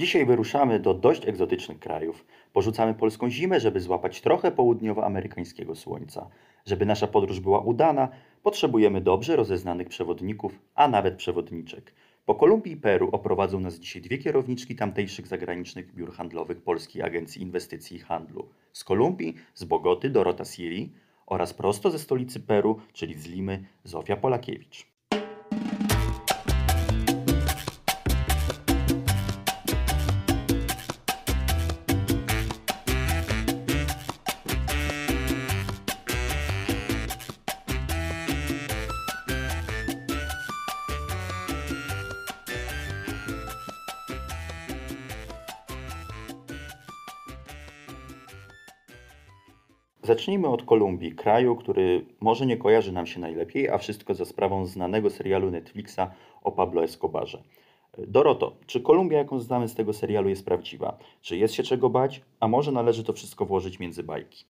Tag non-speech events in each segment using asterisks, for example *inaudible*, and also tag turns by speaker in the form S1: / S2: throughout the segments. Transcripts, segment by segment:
S1: Dzisiaj wyruszamy do dość egzotycznych krajów. Porzucamy polską zimę, żeby złapać trochę południowoamerykańskiego słońca. Żeby nasza podróż była udana, potrzebujemy dobrze rozeznanych przewodników, a nawet przewodniczek. Po Kolumbii i Peru oprowadzą nas dzisiaj dwie kierowniczki tamtejszych zagranicznych biur handlowych Polskiej Agencji Inwestycji i Handlu. Z Kolumbii, z Bogoty Dorota Siri oraz prosto ze stolicy Peru, czyli z Limy, Zofia Polakiewicz. Zacznijmy od Kolumbii, kraju, który może nie kojarzy nam się najlepiej, a wszystko za sprawą znanego serialu Netflixa o Pablo Escobarze. Doroto, czy Kolumbia, jaką znamy z tego serialu, jest prawdziwa? Czy jest się czego bać? A może należy to wszystko włożyć między bajki?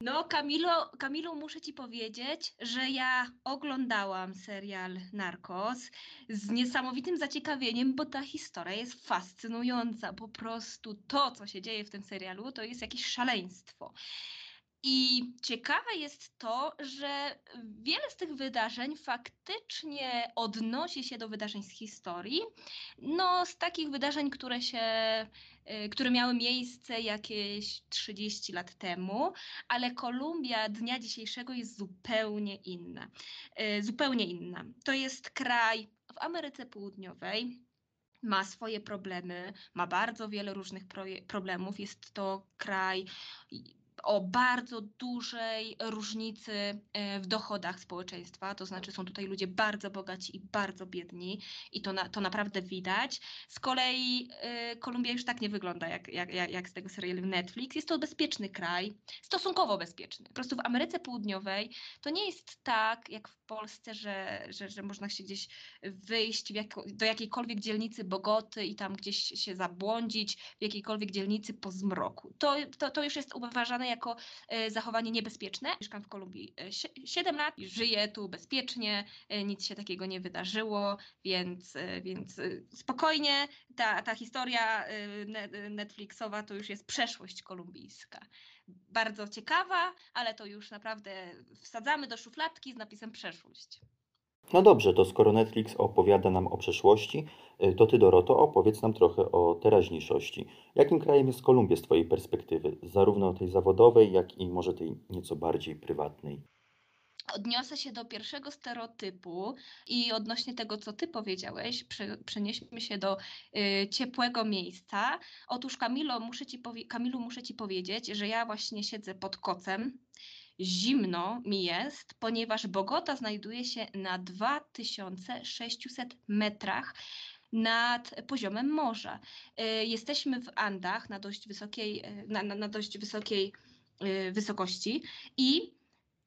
S2: No, Kamilo, Kamilu, muszę ci powiedzieć, że ja oglądałam serial Narcos z niesamowitym zaciekawieniem, bo ta historia jest fascynująca. Po prostu to, co się dzieje w tym serialu, to jest jakieś szaleństwo. I ciekawe jest to, że wiele z tych wydarzeń faktycznie odnosi się do wydarzeń z historii. No, z takich wydarzeń, które się, y, które miały miejsce jakieś 30 lat temu, ale Kolumbia dnia dzisiejszego jest zupełnie inna. Y, zupełnie inna. To jest kraj w Ameryce Południowej, ma swoje problemy, ma bardzo wiele różnych problemów. Jest to kraj o bardzo dużej różnicy e, w dochodach społeczeństwa, to znaczy są tutaj ludzie bardzo bogaci i bardzo biedni i to, na, to naprawdę widać. Z kolei y, Kolumbia już tak nie wygląda jak, jak, jak z tego serialu Netflix. Jest to bezpieczny kraj, stosunkowo bezpieczny. Po prostu w Ameryce Południowej to nie jest tak jak w Polsce, że, że, że można się gdzieś wyjść do jakiejkolwiek dzielnicy Bogoty i tam gdzieś się zabłądzić w jakiejkolwiek dzielnicy po zmroku. To, to, to już jest uważane jako e, zachowanie niebezpieczne. Mieszkam w Kolumbii 7 e, lat żyję tu bezpiecznie, e, nic się takiego nie wydarzyło, więc, więc spokojnie ta, ta historia Netflixowa to już jest przeszłość kolumbijska. Bardzo ciekawa, ale to już naprawdę wsadzamy do szufladki z napisem przeszłość.
S1: No dobrze, to skoro Netflix opowiada nam o przeszłości, y, to ty, Doroto, opowiedz nam trochę o teraźniejszości. Jakim krajem jest Kolumbia z twojej perspektywy, zarówno tej zawodowej, jak i może tej nieco bardziej prywatnej?
S2: Odniosę się do pierwszego stereotypu i odnośnie tego, co ty powiedziałeś, przenieśmy się do y, ciepłego miejsca. Otóż Kamilo, muszę ci Kamilu, muszę ci powiedzieć, że ja właśnie siedzę pod kocem zimno mi jest, ponieważ Bogota znajduje się na 2600 metrach nad poziomem morza. Y, jesteśmy w Andach na dość wysokiej, y, na, na, na dość wysokiej y, wysokości i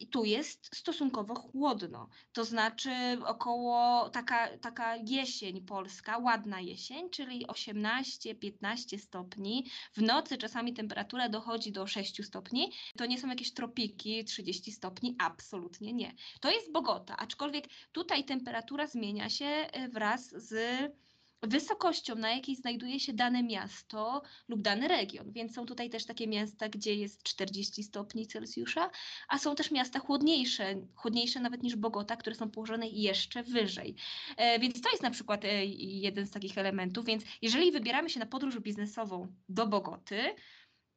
S2: i tu jest stosunkowo chłodno. To znaczy około taka, taka jesień polska, ładna jesień, czyli 18-15 stopni. W nocy czasami temperatura dochodzi do 6 stopni. To nie są jakieś tropiki 30 stopni, absolutnie nie. To jest Bogota, aczkolwiek tutaj temperatura zmienia się e, wraz z wysokością, na jakiej znajduje się dane miasto lub dany region. Więc są tutaj też takie miasta, gdzie jest 40 stopni Celsjusza, a są też miasta chłodniejsze, chłodniejsze nawet niż Bogota, które są położone jeszcze wyżej. E, więc to jest na przykład e, jeden z takich elementów. Więc jeżeli wybieramy się na podróż biznesową do Bogoty,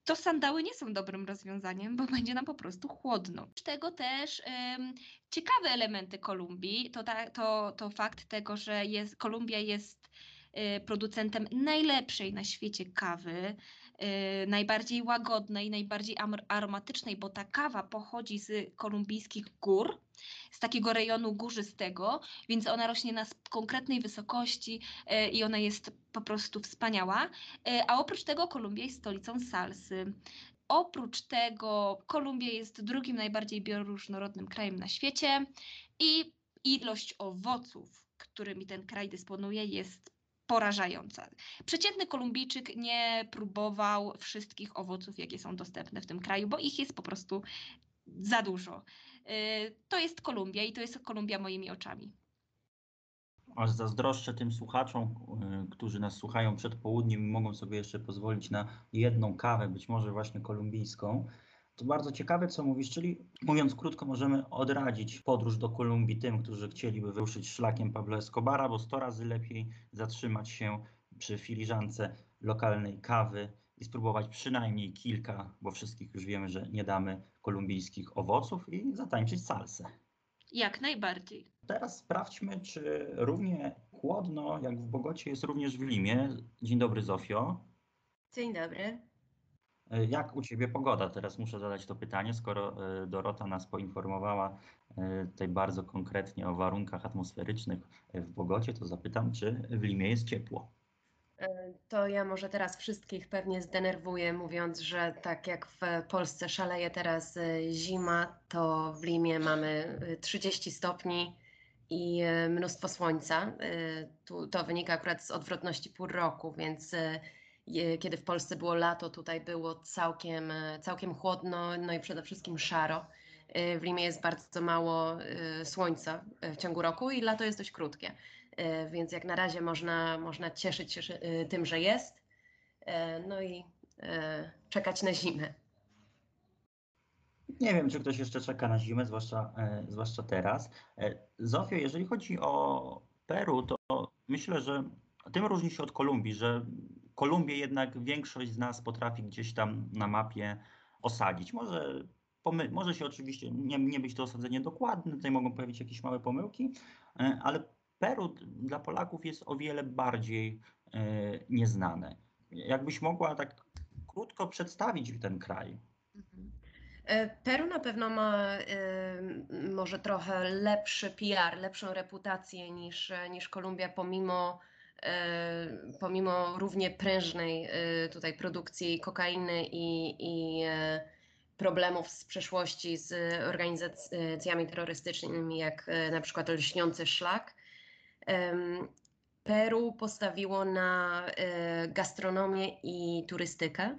S2: to sandały nie są dobrym rozwiązaniem, bo będzie nam po prostu chłodno. Z tego też um, ciekawe elementy Kolumbii to, ta, to, to fakt tego, że jest, Kolumbia jest producentem najlepszej na świecie kawy, y, najbardziej łagodnej, najbardziej aromatycznej, bo ta kawa pochodzi z kolumbijskich gór, z takiego rejonu górzystego, więc ona rośnie na konkretnej wysokości y, i ona jest po prostu wspaniała. A oprócz tego Kolumbia jest stolicą salsy. Oprócz tego Kolumbia jest drugim najbardziej bioróżnorodnym krajem na świecie i ilość owoców, którymi ten kraj dysponuje, jest porażająca. Przeciętny Kolumbijczyk nie próbował wszystkich owoców, jakie są dostępne w tym kraju, bo ich jest po prostu za dużo. Y, to jest Kolumbia i to jest Kolumbia moimi oczami.
S3: Aż zazdroszczę tym słuchaczom, y, którzy nas słuchają przed południem i mogą sobie jeszcze pozwolić na jedną kawę, być może właśnie kolumbijską. To bardzo ciekawe, co mówisz, czyli mówiąc krótko, możemy odradzić podróż do Kolumbii tym, którzy chcieliby wyruszyć szlakiem Pablo Escobara, bo 100 razy lepiej zatrzymać się przy filiżance lokalnej kawy i spróbować przynajmniej kilka, bo wszystkich już wiemy, że nie damy kolumbijskich owoców i zatańczyć salsę.
S2: Jak najbardziej.
S3: Teraz sprawdźmy, czy równie chłodno jak w Bogocie jest również w Limie. Dzień dobry, Zofio.
S4: Dzień dobry.
S3: E, Jak u Ciebie pogoda? Teraz muszę zadać to pytanie, skoro e, Dorota nas poinformowała e, tutaj bardzo konkretnie o warunkach atmosferycznych w Bogocie, to zapytam, czy w Limie jest ciepło.
S4: To ja może teraz wszystkich pewnie zdenerwuję, mówiąc, że tak jak w Polsce szaleje teraz zima, to w Limie mamy e, 30 stopni i mnóstwo słońca. To wynika akurat z odwrotności pór roku, więc kiedy w Polsce było lato, tutaj było całkiem, e, całkiem chłodno, no i przede wszystkim szaro. E, W Limie jest bardzo mało e, słońca e, w ciągu roku i lato jest dość krótkie. E, Więc jak na razie można, można cieszyć się e, tym, że jest, e, no i e, czekać na zimę.
S3: Nie wiem, czy ktoś jeszcze czeka na zimę, zwłaszcza, e, zwłaszcza teraz. E, Zofio, jeżeli chodzi o Peru, to myślę, że tym różni się od Kolumbii, że Kolumbię jednak większość z nas potrafi gdzieś tam na mapie osadzić. Może, pomy- może się oczywiście nie, nie być to osadzenie dokładne, tutaj mogą pojawić jakieś małe pomyłki, e, ale Peru dla Polaków jest o wiele bardziej e, nieznane. Jakbyś mogła tak krótko przedstawić ten kraj?
S4: E, Peru na pewno ma m, może trochę lepszy PR, lepszą reputację niż, niż Kolumbia, pomimo, pomimo równie prężnej e, tutaj produkcji kokainy i, i e, problemów z przeszłości z organizacjami terrorystycznymi, jak e, na przykład Lśniący Szlak. Peru postawiło na e, gastronomię i turystykę.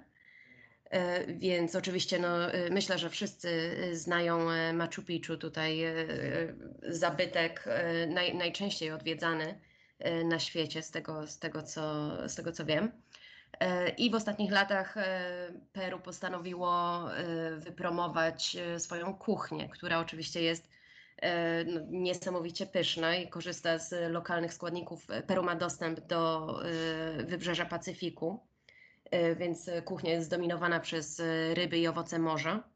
S4: E, Więc oczywiście no, e, myślę, że wszyscy e, znają e, Machu Picchu, tutaj e, e, zabytek e, naj, najczęściej odwiedzany e, na świecie, z tego, z tego, co, z tego co wiem. E, I w ostatnich latach e, Peru postanowiło e, wypromować e, swoją kuchnię, która oczywiście jest e, no, niesamowicie pyszna i korzysta z lokalnych składników. Peru ma dostęp do e, wybrzeża Pacyfiku e, więc e, kuchnia jest zdominowana przez e, ryby i owoce morza.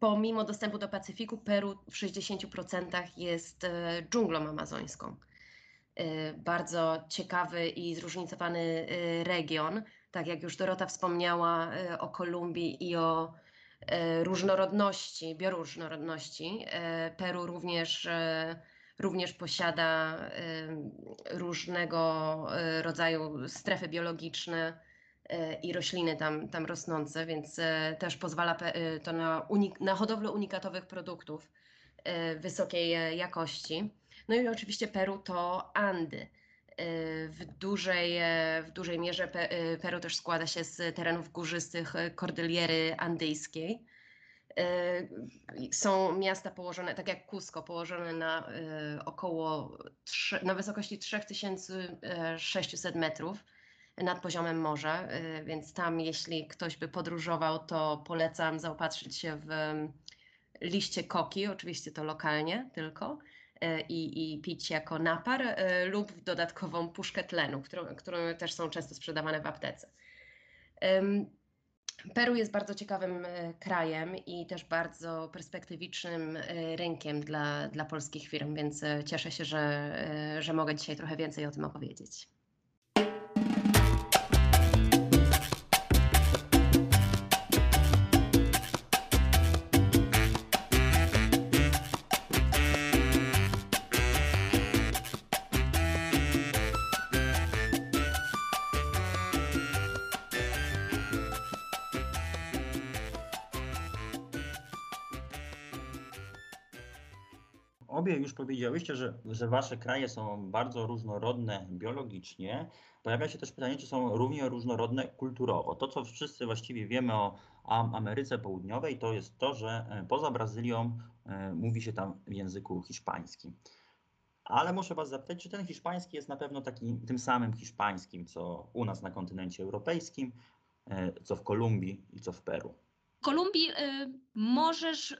S4: Pomimo dostępu do Pacyfiku, Peru w 60% jest e, dżunglą amazońską. E, Bardzo ciekawy i zróżnicowany e, region. Tak jak już Dorota wspomniała o Kolumbii i o różnorodności, bioróżnorodności, Peru również również posiada różnego rodzaju strefy biologiczne i rośliny tam, tam rosnące, więc e, też pozwala e, to na, na hodowlę unikatowych produktów e, wysokiej e, jakości. No i oczywiście Peru to Andy. E, W dużej, e, w dużej mierze Pe- e, Peru też składa się z terenów górzystych e, Kordyliery Andyjskiej. E, Są miasta położone, tak jak Cusco, położone na e, około na wysokości 3600 metrów nad poziomem morza, e, więc tam jeśli ktoś by podróżował, to polecam zaopatrzyć się w em, liście koki, oczywiście to lokalnie tylko, e, i, i pić jako napar e, lub w dodatkową puszkę tlenu, którą, które też są często sprzedawane w aptece. Peru jest bardzo ciekawym krajem i też bardzo perspektywicznym rynkiem dla, dla polskich firm, więc cieszę się, że, że mogę dzisiaj trochę więcej o tym opowiedzieć.
S3: Obie już powiedziałyście, że, że wasze kraje są bardzo różnorodne biologicznie. Pojawia się też pytanie, czy są równie różnorodne kulturowo. To, co wszyscy właściwie wiemy o Am- Ameryce Południowej, to jest to, że e, poza Brazylią e, mówi się tam w języku hiszpańskim. Ale muszę Was zapytać, czy ten hiszpański jest na pewno takim tym samym hiszpańskim, co u nas na kontynencie europejskim, e, co w Kolumbii i co w Peru?
S2: Kolumbii y, możesz y,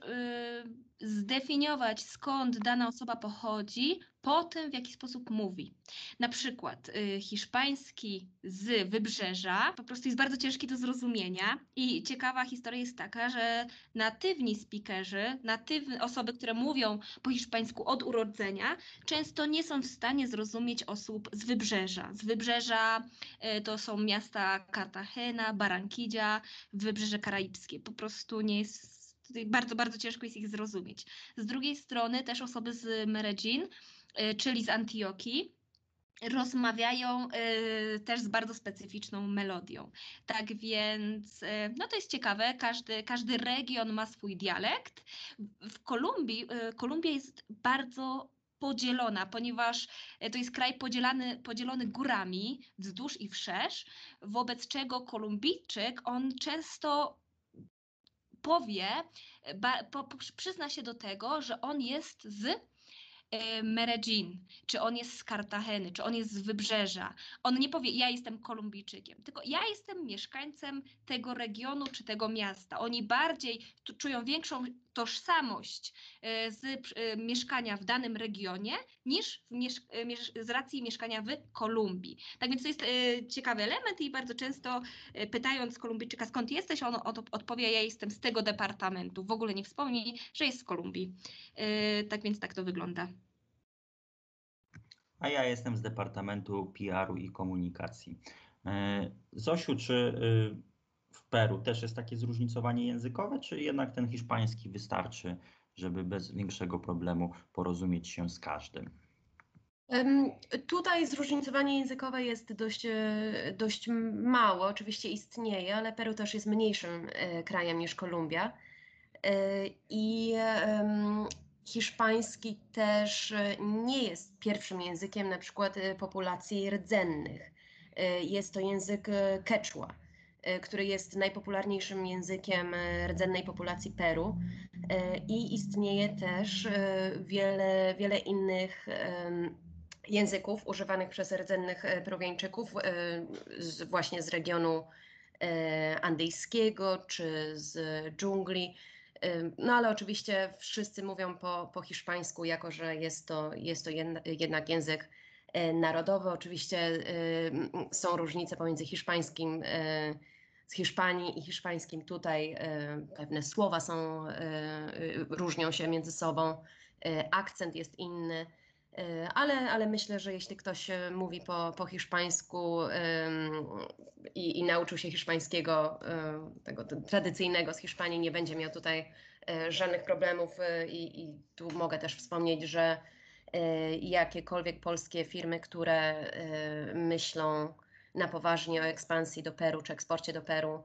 S2: zdefiniować, skąd dana osoba pochodzi, po tym, w jaki sposób mówi. Na przykład y, hiszpański z wybrzeża po prostu jest bardzo ciężki do zrozumienia i ciekawa historia jest taka, że natywni speakerzy, natywne osoby, które mówią po hiszpańsku od urodzenia, często nie są w stanie zrozumieć osób z wybrzeża. Z wybrzeża y, to są miasta Cartagena, Barranquilla, Wybrzeże Karaibskie. Po prostu nie jest bardzo, bardzo ciężko jest ich zrozumieć. Z drugiej strony też osoby z Medellin, czyli z Antiochii, rozmawiają y, też z bardzo specyficzną melodią. Tak więc, y, no to jest ciekawe, każdy, każdy region ma swój dialekt. W Kolumbii, y, Kolumbia jest bardzo podzielona, ponieważ e, to jest kraj podzielany, podzielony górami wzdłuż i wszerz, wobec czego Kolumbijczyk, on często powie, ba, po, przyzna się do tego, że on jest z e, Medellin, czy on jest z Kartageny, czy on jest z Wybrzeża. On nie powie, ja jestem Kolumbijczykiem, tylko ja jestem mieszkańcem tego regionu czy tego miasta. Oni bardziej czują większą tożsamość e, z e, mieszkania w danym regionie niż e, z racji mieszkania w Kolumbii. Tak więc to jest e, ciekawy element i bardzo często e, pytając Kolumbijczyka skąd jesteś, on od, odpowie ja jestem z tego departamentu. W ogóle nie wspomni, że jest z Kolumbii. E, tak więc tak to wygląda.
S3: A ja jestem z Departamentu PR-u i Komunikacji. Zosiu, czy y, w Peru też jest takie zróżnicowanie językowe, czy jednak ten hiszpański wystarczy, żeby bez większego problemu porozumieć się z każdym?
S4: Tutaj zróżnicowanie językowe jest dość, e, dość małe, oczywiście istnieje, ale Peru też jest mniejszym e, krajem niż Kolumbia. E, I hiszpański też nie jest pierwszym językiem na przykład populacji rdzennych. Jest to język quechua, który jest najpopularniejszym językiem e, rdzennej populacji Peru. E, I istnieje też e, wiele, wiele innych języków używanych przez rdzennych e, Peruwiańczyków e, z, właśnie z regionu e, andyjskiego czy z dżungli. E, No ale oczywiście wszyscy mówią po, po hiszpańsku, jako że jest to, jest to jedna- jednak język e, narodowy. Oczywiście m, są różnice pomiędzy hiszpańskim e, z Hiszpanii i hiszpańskim tutaj. Pewne słowa są, różnią się między sobą, akcent jest inny. Ale, ale myślę, że jeśli ktoś mówi po, po hiszpańsku i, i nauczył się hiszpańskiego, tego tradycyjnego z Hiszpanii, nie będzie miał tutaj żadnych problemów. I, tu mogę też wspomnieć, że jakiekolwiek polskie firmy, które e, myślą na poważnie o ekspansji do Peru czy eksporcie do Peru,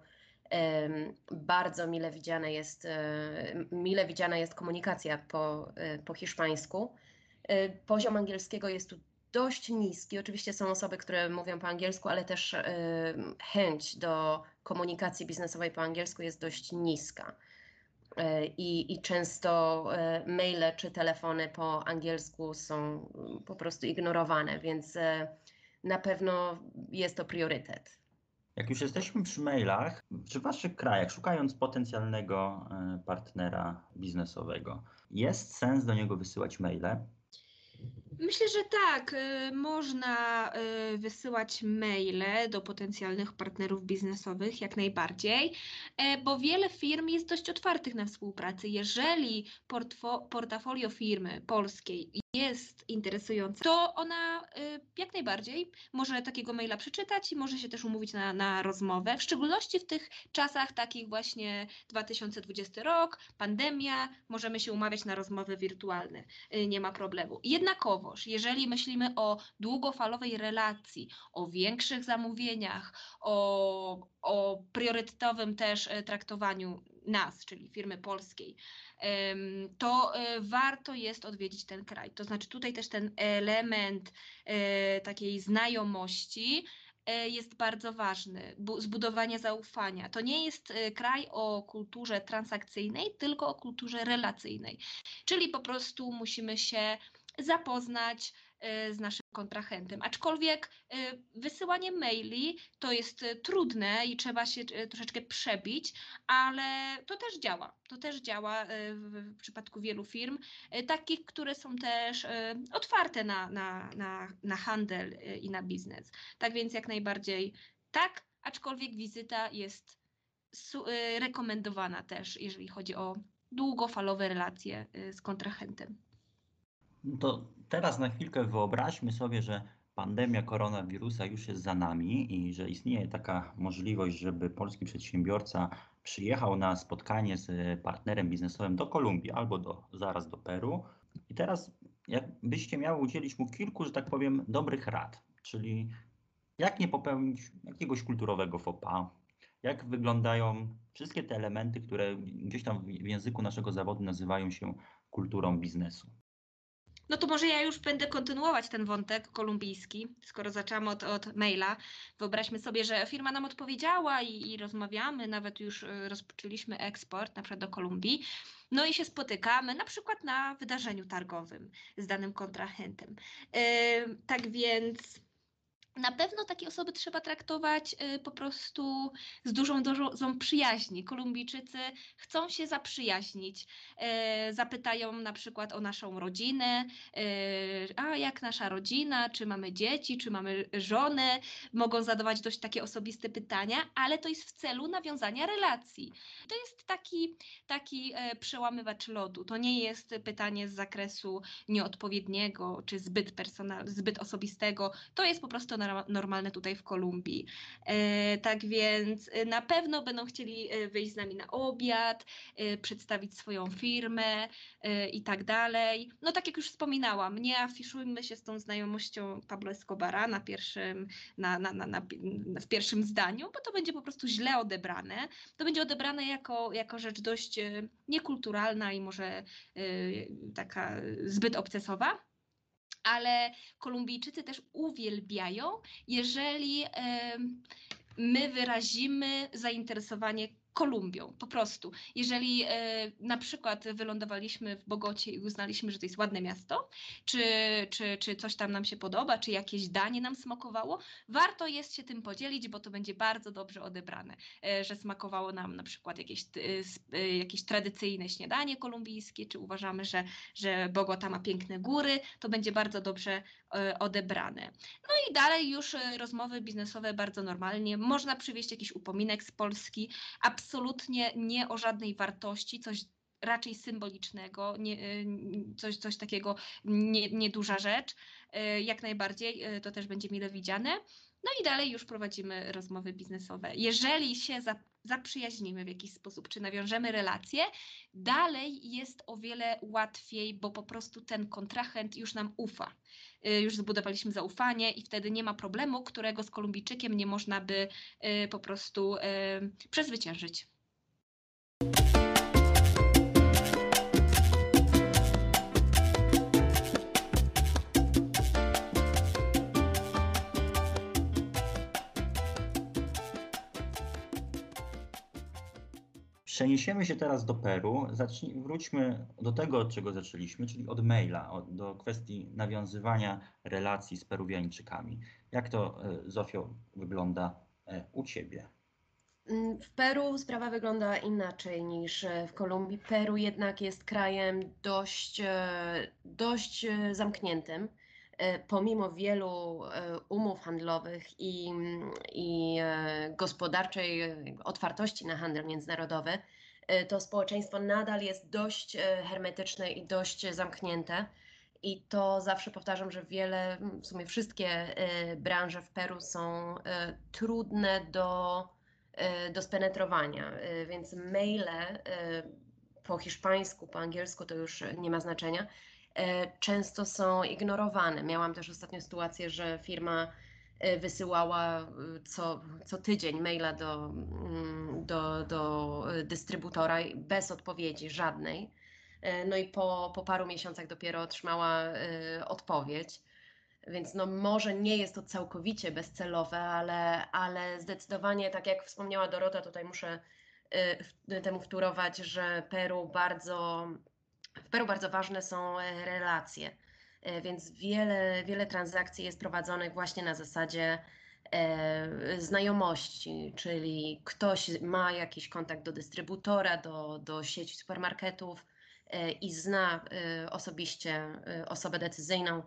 S4: bardzo mile widziane jest, e, mile widziana jest komunikacja po, po hiszpańsku. Poziom angielskiego jest tu dość niski. Oczywiście są osoby, które mówią po angielsku, ale też chęć do komunikacji biznesowej po angielsku jest dość niska. E, I, I często e, maile czy telefony po angielsku są mm, po prostu ignorowane, więc e, na pewno jest to priorytet.
S3: Jak już jesteśmy przy mailach, czy w Waszych krajach, szukając potencjalnego partnera biznesowego, jest sens do niego wysyłać maile?
S2: Myślę, że tak. y, Można y, wysyłać maile do potencjalnych partnerów biznesowych, jak najbardziej, e, bo wiele firm jest dość otwartych na współpracę. Jeżeli portfo- portfolio firmy polskiej jest interesujące, to ona y, jak najbardziej może takiego maila przeczytać i może się też umówić na, na rozmowę, w szczególności w tych czasach takich właśnie 2020 rok, pandemia, możemy się umawiać na rozmowy wirtualne, nie ma problemu. Jeżeli myślimy o długofalowej relacji, o większych zamówieniach, o, o priorytetowym też e, traktowaniu nas, czyli firmy polskiej, to e, warto jest odwiedzić ten kraj. To znaczy tutaj też ten element e, takiej znajomości jest bardzo ważny, bu- zbudowanie zaufania. To nie jest kraj o kulturze transakcyjnej, tylko o kulturze relacyjnej. Czyli po prostu musimy się zapoznać y, z naszym kontrahentem. Aczkolwiek y, wysyłanie maili to jest y, trudne i trzeba się troszeczkę przebić, ale to też działa. To też działa w, przypadku wielu firm, takich, które są też otwarte na, na, na, na handel i na biznes. Tak więc jak najbardziej tak, aczkolwiek wizyta jest rekomendowana też, jeżeli chodzi o długofalowe relacje z kontrahentem.
S3: No to teraz na chwilkę wyobraźmy sobie, że pandemia koronawirusa już jest za nami i że istnieje taka możliwość, żeby polski przedsiębiorca przyjechał na spotkanie z partnerem biznesowym do Kolumbii albo do, zaraz do Peru. I teraz jakbyście miały udzielić mu kilku, że tak powiem, dobrych rad, czyli jak nie popełnić jakiegoś kulturowego faux pas, jak wyglądają wszystkie te elementy, które gdzieś tam w w języku naszego zawodu nazywają się kulturą biznesu.
S2: No to może ja już będę kontynuować ten wątek kolumbijski, skoro zaczęłam od, od maila. Wyobraźmy sobie, że firma nam odpowiedziała i, i rozmawiamy, nawet już y, rozpoczęliśmy eksport na przykład do Kolumbii. No i się spotykamy na przykład na wydarzeniu targowym z danym kontrahentem. Ym, tak więc na pewno takie osoby trzeba traktować y, po prostu z dużą dozą przyjaźni. Kolumbijczycy chcą się zaprzyjaźnić. E, zapytają na przykład o naszą rodzinę, e, a jak nasza rodzina, czy mamy dzieci, czy mamy żonę. Mogą zadawać dość takie osobiste pytania, ale to jest w celu nawiązania relacji. To jest taki, taki przełamywacz lodu. To nie jest pytanie z zakresu nieodpowiedniego, czy zbyt personal, zbyt osobistego. To jest po prostu normalne tutaj w Kolumbii. E, tak więc e, na pewno będą chcieli e, wyjść z nami na obiad, przedstawić swoją firmę i tak dalej. No tak jak już wspominałam, nie afiszujmy się z tą znajomością Pablo Escobara na pierwszym, na, na, na, na, w pierwszym zdaniu, bo to będzie po prostu źle odebrane. To będzie odebrane jako, jako rzecz dość niekulturalna i może taka zbyt obcesowa. Ale Kolumbijczycy też uwielbiają, jeżeli my wyrazimy zainteresowanie Kolumbią, po prostu. Jeżeli e, na przykład wylądowaliśmy w Bogocie i uznaliśmy, że to jest ładne miasto, czy, czy, czy coś tam nam się podoba, czy jakieś danie nam smakowało, warto jest się tym podzielić, bo to będzie bardzo dobrze odebrane, e, że smakowało nam na przykład jakieś, e, e, jakieś tradycyjne śniadanie kolumbijskie, czy uważamy, że, że Bogota ma piękne góry, to będzie bardzo dobrze e, odebrane. No i dalej już e, rozmowy biznesowe bardzo normalnie. Można przywieźć jakiś upominek z Polski, absolutnie nie o żadnej wartości, coś raczej symbolicznego, nie, y, coś, coś takiego nie, nieduża rzecz, y, jak najbardziej y, to też będzie mile widziane. No i dalej już prowadzimy rozmowy biznesowe. Jeżeli się za, zaprzyjaźnimy w jakiś sposób, czy nawiążemy relacje, dalej jest o wiele łatwiej, bo po prostu ten kontrahent już nam ufa. Y, Już zbudowaliśmy zaufanie i wtedy nie ma problemu, którego z Kolumbijczykiem nie można by y, po prostu y, przezwyciężyć.
S3: Przeniesiemy się teraz do Peru. Zacznij, wróćmy do tego, od czego zaczęliśmy, czyli od maila, od, do kwestii nawiązywania relacji z Peruwiańczykami. Jak to, e, Zofio, wygląda e, u Ciebie?
S4: Mm, W Peru sprawa wygląda inaczej niż e, w Kolumbii. Peru jednak jest krajem dość, dość zamkniętym. E, Pomimo wielu e, umów handlowych i, i e, gospodarczej otwartości na handel międzynarodowy, to społeczeństwo nadal jest dość hermetyczne i dość zamknięte. I to zawsze powtarzam, że wiele, w sumie wszystkie branże w Peru są trudne do do spenetrowania, więc maile po hiszpańsku, po angielsku to już nie ma znaczenia, często są ignorowane. Miałam też ostatnio sytuację, że firma e, wysyłała e, co, co tydzień maila do, mm, do, do e, dystrybutora bez odpowiedzi żadnej. E, No i po, po paru miesiącach dopiero otrzymała e, odpowiedź. Więc no może nie jest to całkowicie bezcelowe, ale, ale zdecydowanie, tak jak wspomniała Dorota, tutaj muszę temu wtórować, że Peru bardzo, w Peru bardzo ważne są e, relacje. E, Więc wiele, wiele transakcji jest prowadzonych właśnie na zasadzie e, znajomości, czyli ktoś ma jakiś kontakt do dystrybutora, do, do sieci supermarketów i zna osobiście osobę decyzyjną,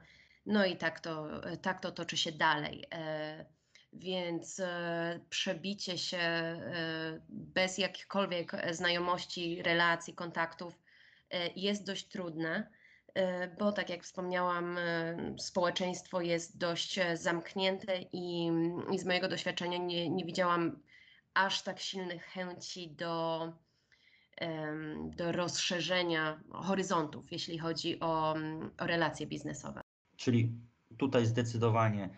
S4: no i tak to, tak to toczy się dalej. Więc przebicie się bez jakichkolwiek znajomości, relacji, kontaktów jest dość trudne. E, bo tak jak wspomniałam, e, społeczeństwo jest dość e, zamknięte i, i z mojego doświadczenia nie, nie widziałam aż tak silnych chęci do, do rozszerzenia horyzontów, jeśli chodzi o, o relacje biznesowe.
S3: Czyli tutaj zdecydowanie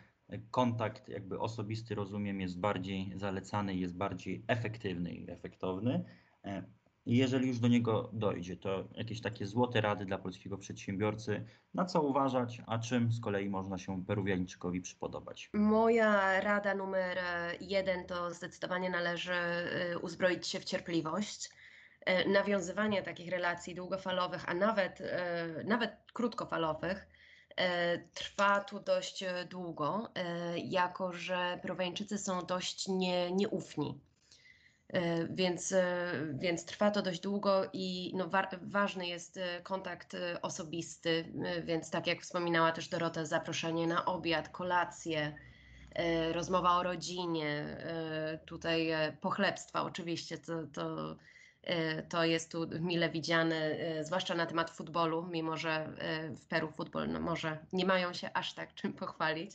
S3: kontakt jakby osobisty, rozumiem, jest bardziej zalecany, jest bardziej efektywny i efektowny. Jeżeli już do niego dojdzie, to jakieś takie złote rady dla polskiego przedsiębiorcy, na co uważać, a czym z kolei można się Peruwiańczykowi przypodobać.
S4: Moja rada numer e, jeden to zdecydowanie należy e, uzbroić się w cierpliwość. E, Nawiązywanie takich relacji długofalowych, a nawet, nawet krótkofalowych, trwa tu dość długo, jako że Peruwiańczycy są dość nie, nieufni. E, Więc, e, więc trwa to dość długo i no, wa ważny jest e, kontakt osobisty, więc tak jak wspominała też Dorota, zaproszenie na obiad, kolację, rozmowa o rodzinie, tutaj pochlebstwa oczywiście, to, to, to jest tu mile widziane, zwłaszcza na temat futbolu, mimo że w Peru futbol no, może nie mają się aż tak czym pochwalić.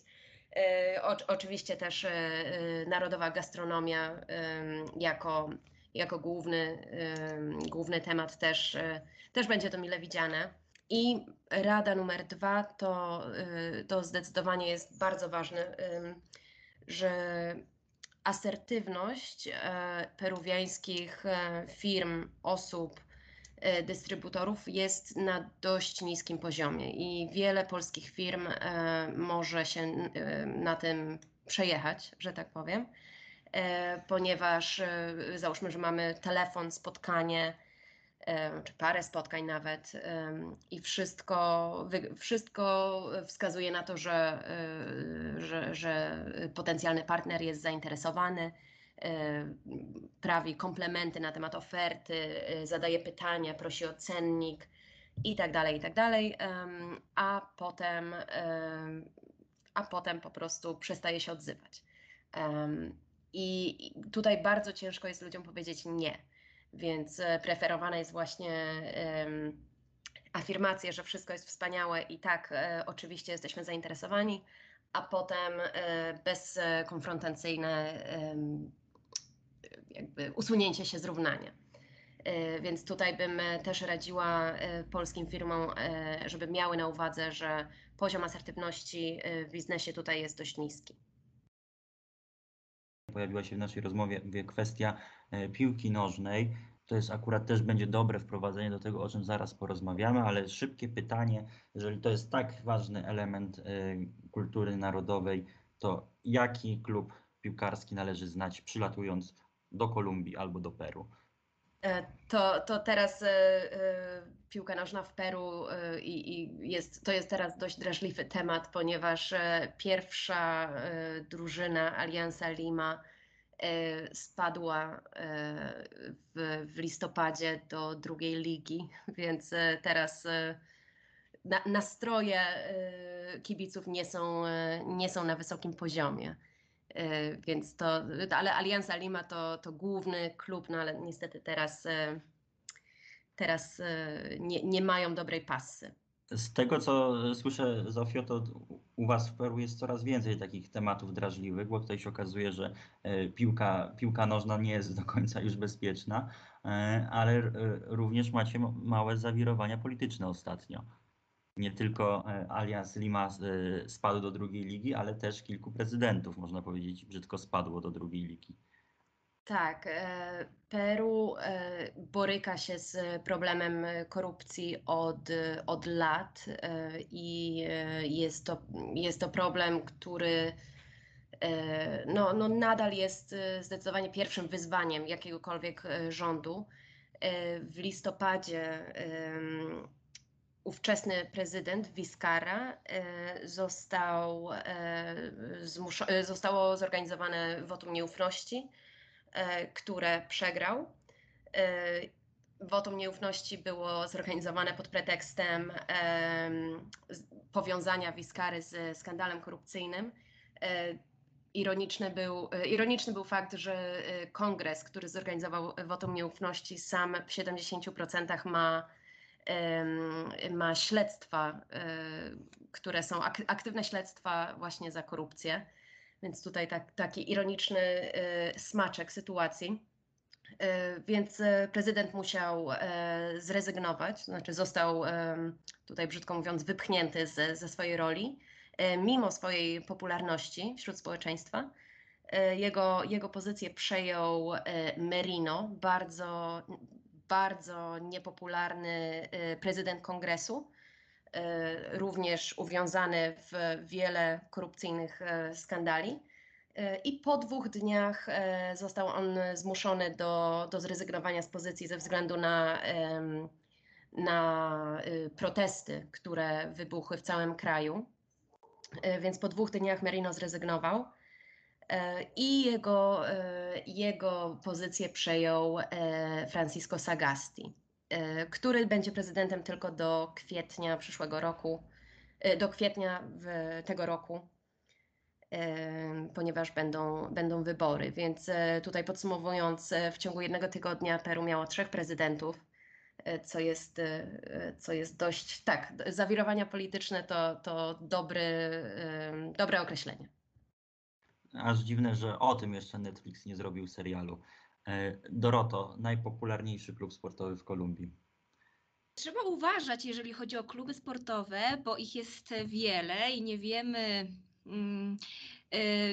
S4: O, oczywiście też e, e, narodowa gastronomia jako, jako główny, główny temat też, e, też będzie to mile widziane. I rada numer dwa to, to zdecydowanie jest bardzo ważne, że asertywność peruwiańskich firm, osób, dystrybutorów jest na dość niskim poziomie i wiele polskich firm e, może się e, na tym przejechać, że tak powiem, e, ponieważ e, załóżmy, że mamy telefon, spotkanie, e, czy parę spotkań nawet i wszystko, wszystko wskazuje na to, że, e, że, że potencjalny partner jest zainteresowany, e, prawi komplementy na temat oferty, e, zadaje pytania, prosi o cennik i tak dalej, i tak dalej, a potem, em, a potem po prostu przestaje się odzywać. I tutaj bardzo ciężko jest ludziom powiedzieć nie. Więc e, preferowana jest właśnie em, afirmacja, że wszystko jest wspaniałe i tak, e, oczywiście jesteśmy zainteresowani, a potem e, bezkonfrontacyjne jakby usunięcie się z równania. E, Więc tutaj bym e, też radziła e, polskim firmom, żeby miały na uwadze, że poziom asertywności w biznesie tutaj jest dość niski.
S3: Pojawiła się w naszej rozmowie kwestia piłki nożnej. To jest akurat też będzie dobre wprowadzenie do tego, o czym zaraz porozmawiamy, ale szybkie pytanie, jeżeli to jest tak ważny element kultury narodowej, to jaki klub piłkarski należy znać przylatując do Kolumbii albo do Peru?
S4: E, To, to teraz e, e, piłka nożna w Peru e, i, jest, to jest teraz dość drażliwy temat, ponieważ pierwsza drużyna Alianza Lima spadła w, w listopadzie do drugiej ligi, *laughs* więc teraz na, nastroje kibiców nie są, nie są na wysokim poziomie. E, Więc to, ale Alianza Lima to, to główny klub, no ale niestety teraz, e, teraz e, nie, nie mają dobrej pasy.
S3: Z tego, co słyszę, Zofio, to u Was w Peru jest coraz więcej takich tematów drażliwych, bo tutaj się okazuje, że piłka, piłka nożna nie jest do końca już bezpieczna, ale również macie ma- małe zawirowania polityczne ostatnio. Nie tylko e, Alias Lima e, spadł do drugiej ligi, ale też kilku prezydentów, można powiedzieć, brzydko spadło do drugiej ligi.
S4: Tak, e, Peru boryka się z problemem korupcji od, od lat i jest to, jest to problem, który no, no nadal jest zdecydowanie pierwszym wyzwaniem jakiegokolwiek rządu. W listopadzie ówczesny prezydent Vizcarra e, został, e, e, zostało zorganizowane wotum nieufności, które przegrał. Wotum nieufności było zorganizowane pod pretekstem powiązania Vizcary z skandalem korupcyjnym. Ironiczny był, ironiczny był fakt, że kongres, który zorganizował wotum nieufności, sam w 70% ma, ma śledztwa, e, które są ak- aktywne śledztwa właśnie za korupcję. Więc tutaj tak, taki ironiczny e, smaczek sytuacji. E, Więc prezydent musiał zrezygnować, to znaczy został tutaj brzydko mówiąc wypchnięty ze, ze swojej roli, mimo swojej popularności wśród społeczeństwa. Jego, jego pozycję przejął Merino, bardzo, bardzo niepopularny e, prezydent kongresu, e, również uwiązany w wiele korupcyjnych e, skandali. I po dwóch dniach został on zmuszony do, do zrezygnowania z pozycji ze względu na, na y, protesty, które wybuchły w całym kraju. Więc po dwóch dniach Merino zrezygnował i jego, e, jego pozycję przejął e, Francisco Sagasti, e, który będzie prezydentem tylko do kwietnia przyszłego roku, e, do kwietnia tego roku ponieważ będą, będą wybory. Więc e, tutaj podsumowując, e, w ciągu jednego tygodnia Peru miało trzech prezydentów, e, co jest, e, co jest dość, tak, zawirowania polityczne to, to dobry, dobre określenie.
S3: Aż dziwne, że o tym jeszcze Netflix nie zrobił serialu. E, Doroto, najpopularniejszy klub sportowy w Kolumbii.
S2: Trzeba uważać, jeżeli chodzi o kluby sportowe, bo ich jest wiele i nie wiemy, mm,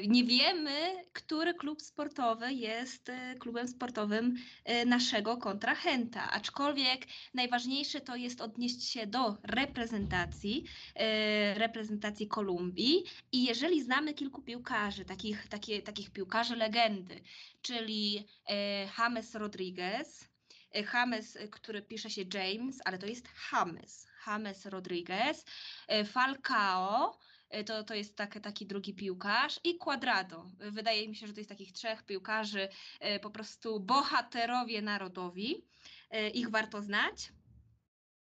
S2: nie wiemy, który klub sportowy jest e, klubem sportowym e, naszego kontrahenta. Aczkolwiek najważniejsze to jest odnieść się do reprezentacji, e, reprezentacji Kolumbii. I jeżeli znamy kilku piłkarzy, takich, takie, takich piłkarzy legendy, czyli e, James Rodriguez, e, James, e, który pisze się James, ale to jest James, James Rodriguez, e, Falcao, e, to, to jest tak, taki drugi piłkarz i Quadrado. Wydaje mi się, że to jest takich trzech piłkarzy, e, po prostu bohaterowie narodowi. E, Ich warto znać.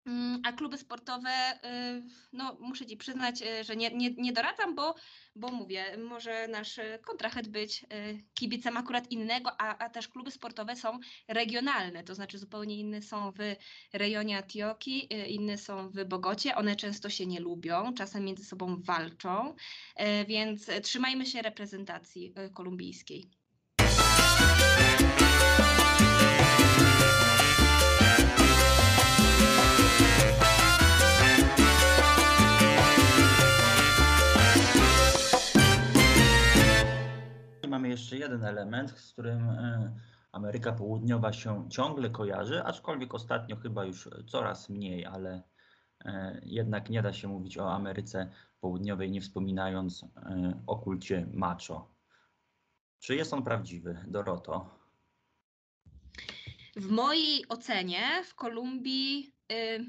S2: Mm, A kluby sportowe, y, no muszę Ci przyznać, y, że nie, nie, nie doradzam, bo, bo mówię, może nasz kontrahent być y, kibicem akurat innego, a, a też kluby sportowe są regionalne, to znaczy zupełnie inne są w rejonie Antiochii, y, inne są w Bogocie, one często się nie lubią, czasem między sobą walczą, więc trzymajmy się reprezentacji kolumbijskiej.
S3: Jeden element, z którym e, Ameryka Południowa się ciągle kojarzy, aczkolwiek ostatnio chyba już coraz mniej, ale e, jednak nie da się mówić o Ameryce Południowej, nie wspominając e, o kulcie macho. Czy jest on prawdziwy, Doroto?
S2: W mojej ocenie w Kolumbii y,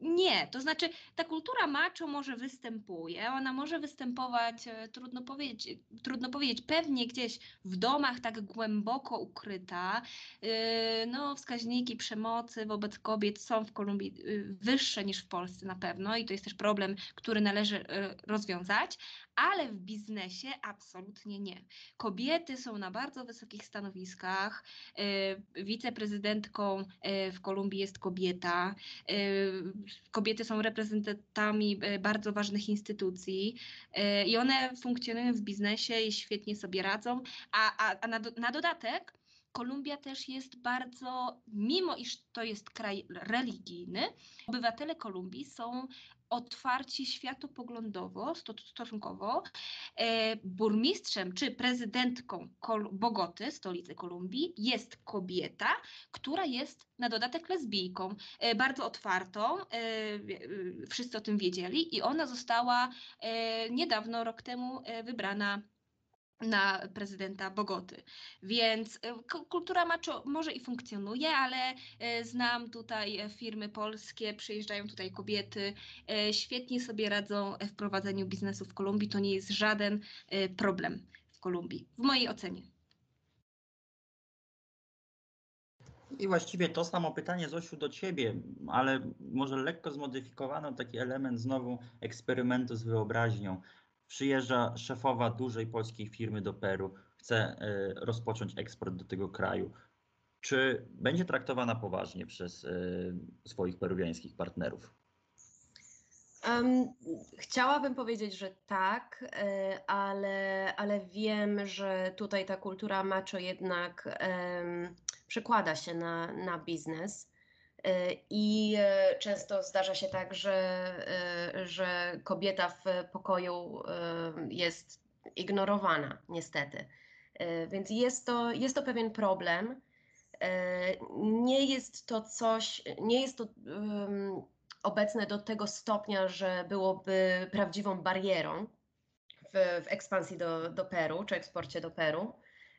S2: nie. To znaczy, ta kultura macho może występuje, ona może występować, e, trudno powiedzieć, trudno powiedzieć, pewnie gdzieś w domach tak głęboko ukryta. Y, No, wskaźniki przemocy wobec kobiet są w Kolumbii y, wyższe niż w Polsce na pewno i to jest też problem, który należy rozwiązać, ale w biznesie absolutnie nie. Kobiety są na bardzo wysokich stanowiskach. y, Wiceprezydentką y, w Kolumbii jest kobieta. y, Kobiety są reprezentantami bardzo ważnych instytucji i one funkcjonują w biznesie i świetnie sobie radzą. A, a, a na, na dodatek Kolumbia też jest bardzo, mimo iż to jest kraj religijny, obywatele Kolumbii są otwarci światopoglądowo, sto- stosunkowo. E, burmistrzem czy prezydentką Bogoty, stolicy Kolumbii, jest kobieta, która jest na dodatek lesbijką, e, bardzo otwartą, e, wszyscy o tym wiedzieli i ona została niedawno, rok temu wybrana na prezydenta Bogoty. Więc e, ku- kultura macho może i funkcjonuje, ale e, znam tutaj e, firmy polskie, przyjeżdżają tutaj kobiety, świetnie sobie radzą w prowadzeniu biznesu w Kolumbii. To nie jest żaden problem w Kolumbii, w mojej ocenie.
S3: I właściwie to samo pytanie, Zosiu, do ciebie, ale może lekko zmodyfikowano taki element znowu eksperymentu z wyobraźnią. Przyjeżdża szefowa dużej polskiej firmy do Peru, chce e, rozpocząć eksport do tego kraju. Czy będzie traktowana poważnie przez e, swoich peruwiańskich partnerów?
S4: Em, chciałabym powiedzieć, że tak, e, ale, ale wiem, że tutaj ta kultura macho jednak em, przekłada się na, na biznes. E, I e, często zdarza się tak, że, e, że kobieta w pokoju jest ignorowana, niestety. Więc jest to, jest to pewien problem. Nie jest to coś, nie jest to obecne do tego stopnia, że byłoby prawdziwą barierą w, w ekspansji do, do Peru, czy eksporcie do Peru.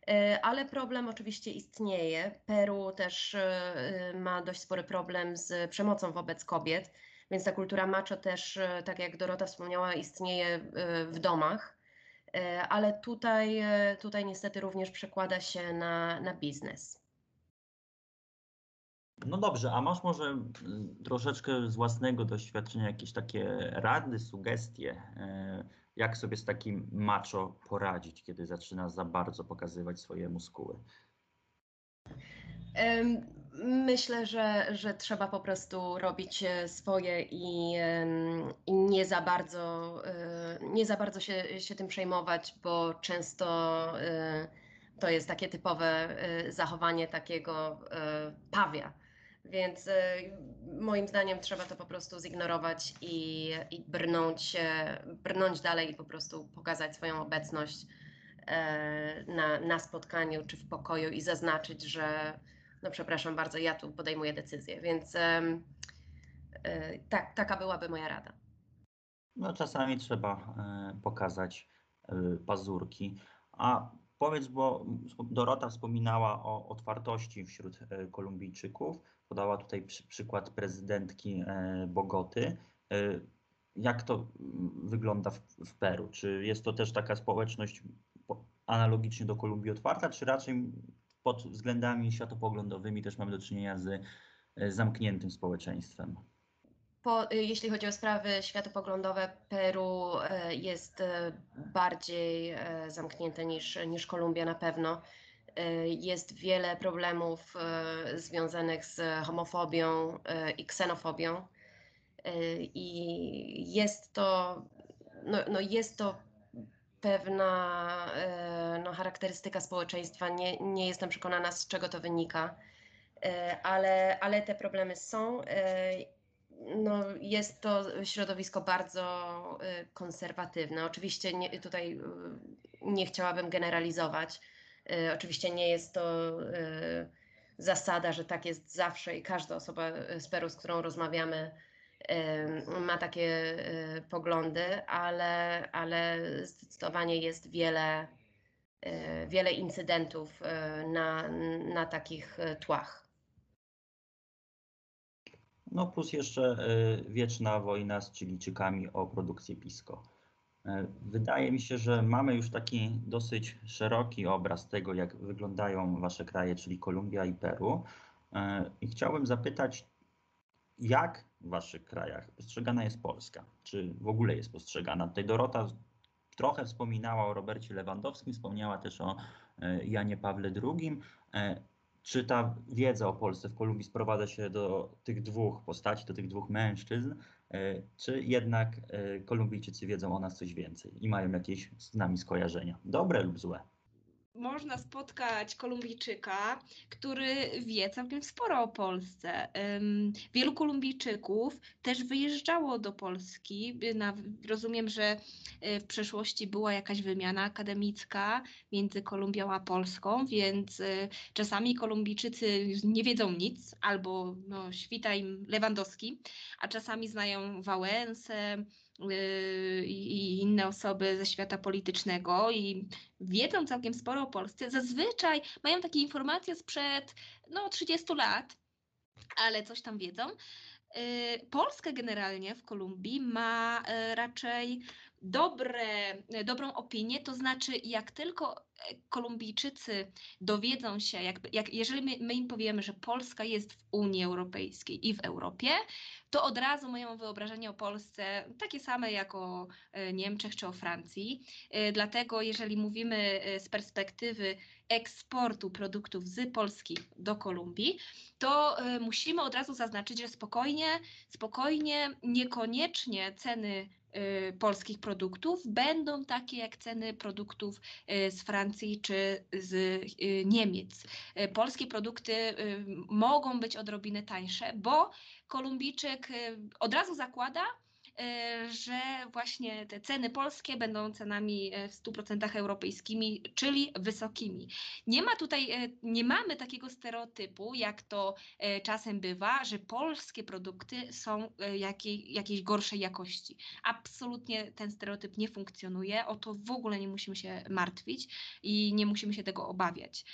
S4: E, Ale problem oczywiście istnieje. Peru też e, ma dość spory problem z przemocą wobec kobiet, więc ta kultura macho też, e, tak jak Dorota wspomniała, istnieje e, w domach. E, Ale tutaj, e, tutaj niestety również przekłada się na, na biznes.
S3: No dobrze, a masz może troszeczkę z własnego doświadczenia jakieś takie rady, sugestie, e, jak sobie z takim macho poradzić, kiedy zaczyna za bardzo pokazywać swoje muskuły?
S4: Myślę, że, że trzeba po prostu robić e, swoje i, i nie za bardzo, e, nie za bardzo się, się tym przejmować, bo często e, to jest takie typowe zachowanie takiego pawia. Więc e, moim zdaniem trzeba to po prostu zignorować i, i brnąć, się- brnąć dalej i po prostu pokazać swoją obecność e, na, na spotkaniu czy w pokoju i zaznaczyć, że no przepraszam bardzo, ja tu podejmuję decyzję, więc e, tak, taka byłaby moja rada.
S3: No czasami trzeba e, pokazać e, pazurki. A powiedz, bo Dorota wspominała o otwartości wśród e, Kolumbijczyków, podała tutaj przy, przykład prezydentki e, Bogoty. E, Jak to wygląda w, w Peru? Czy jest to też taka społeczność po- analogicznie do Kolumbii otwarta, czy raczej pod względami światopoglądowymi też mamy do czynienia z e, zamkniętym społeczeństwem?
S4: Po, jeśli chodzi o sprawy światopoglądowe, Peru jest bardziej zamknięte niż, niż Kolumbia na pewno. E, Jest wiele problemów e, związanych z homofobią e, i ksenofobią. I jest to, no, no jest to pewna no, charakterystyka społeczeństwa. Nie, nie jestem przekonana, z czego to wynika, ale, ale te problemy są. No, jest to środowisko bardzo y, konserwatywne. Oczywiście nie, tutaj y, nie chciałabym generalizować. Y, Oczywiście nie jest to y, zasada, że tak jest zawsze i każda osoba y, z Peru, z którą rozmawiamy, ma takie poglądy, ale, ale zdecydowanie jest wiele, wiele incydentów na, na takich tłach.
S3: No plus jeszcze wieczna wojna z Chilijczykami o produkcję pisco. Y, Wydaje mi się, że mamy już taki dosyć szeroki obraz tego, jak wyglądają wasze kraje, czyli Kolumbia i Peru. Y, I chciałbym zapytać, jak w waszych krajach postrzegana jest Polska? Czy w ogóle jest postrzegana? Tutaj Dorota trochę wspominała o Robercie Lewandowskim, wspomniała też o y, Janie Pawle II. Czy ta wiedza o Polsce w Kolumbii sprowadza się do tych dwóch postaci, do tych dwóch mężczyzn, e, czy jednak e, Kolumbijczycy wiedzą o nas coś więcej i mają jakieś z nami skojarzenia, dobre lub złe?
S2: Można spotkać Kolumbijczyka, który wie całkiem sporo o Polsce. Wielu Kolumbijczyków też wyjeżdżało do Polski. Rozumiem, że y, w przeszłości była jakaś wymiana akademicka między Kolumbią a Polską, więc y, czasami Kolumbijczycy nie wiedzą nic albo no, świta im Lewandowski, a czasami znają Wałęsę, i inne osoby ze świata politycznego i wiedzą całkiem sporo o Polsce, zazwyczaj mają takie informacje sprzed no, 30 lat, ale coś tam wiedzą. Yy, Polska generalnie w Kolumbii ma yy, raczej dobre, dobrą opinię, to znaczy jak tylko e, Kolumbijczycy dowiedzą się, jakby, jak, jeżeli my, my im powiemy, że Polska jest w Unii Europejskiej i w Europie, to od razu mają wyobrażenie o Polsce takie same jak o e, Niemczech czy o Francji. E, Dlatego jeżeli mówimy e, z perspektywy eksportu produktów z Polski do Kolumbii, to e, musimy od razu zaznaczyć, że spokojnie, spokojnie, niekoniecznie ceny e, polskich produktów będą takie jak ceny produktów e, z Francji czy z e, Niemiec. Polskie produkty mogą być odrobinę tańsze, bo Kolumbijczyk od razu zakłada, że właśnie te ceny polskie będą cenami e, w 100% europejskimi, czyli wysokimi. Nie ma tutaj, e, nie mamy takiego stereotypu, jak to e, czasem bywa, że polskie produkty są e, jakiej, jakiejś gorszej jakości. Absolutnie ten stereotyp nie funkcjonuje, o to w ogóle nie musimy się martwić i nie musimy się tego obawiać.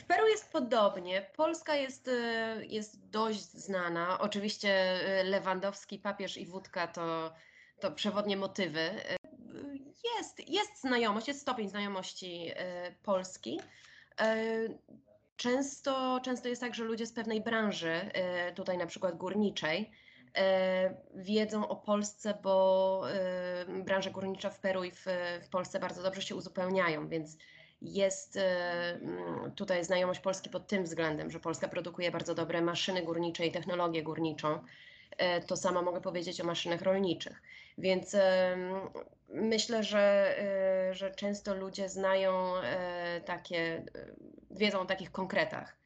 S4: W Peru jest podobnie. Polska jest, y, jest dość znana. Oczywiście y, Lewandowski, papież i wódka to, to przewodnie motywy. Y, Jest, jest znajomość, jest stopień znajomości Polski. Często, często jest tak, że ludzie z pewnej branży, tutaj na przykład górniczej, wiedzą o Polsce, bo branża górnicza w Peru i w, w Polsce bardzo dobrze się uzupełniają, więc jest y, mm, tutaj znajomość Polski pod tym względem, że Polska produkuje bardzo dobre maszyny górnicze i technologię górniczą. Y, To samo mogę powiedzieć o maszynach rolniczych. Więc em, myślę, że, y, że często ludzie znają y, takie, y, wiedzą o takich konkretach.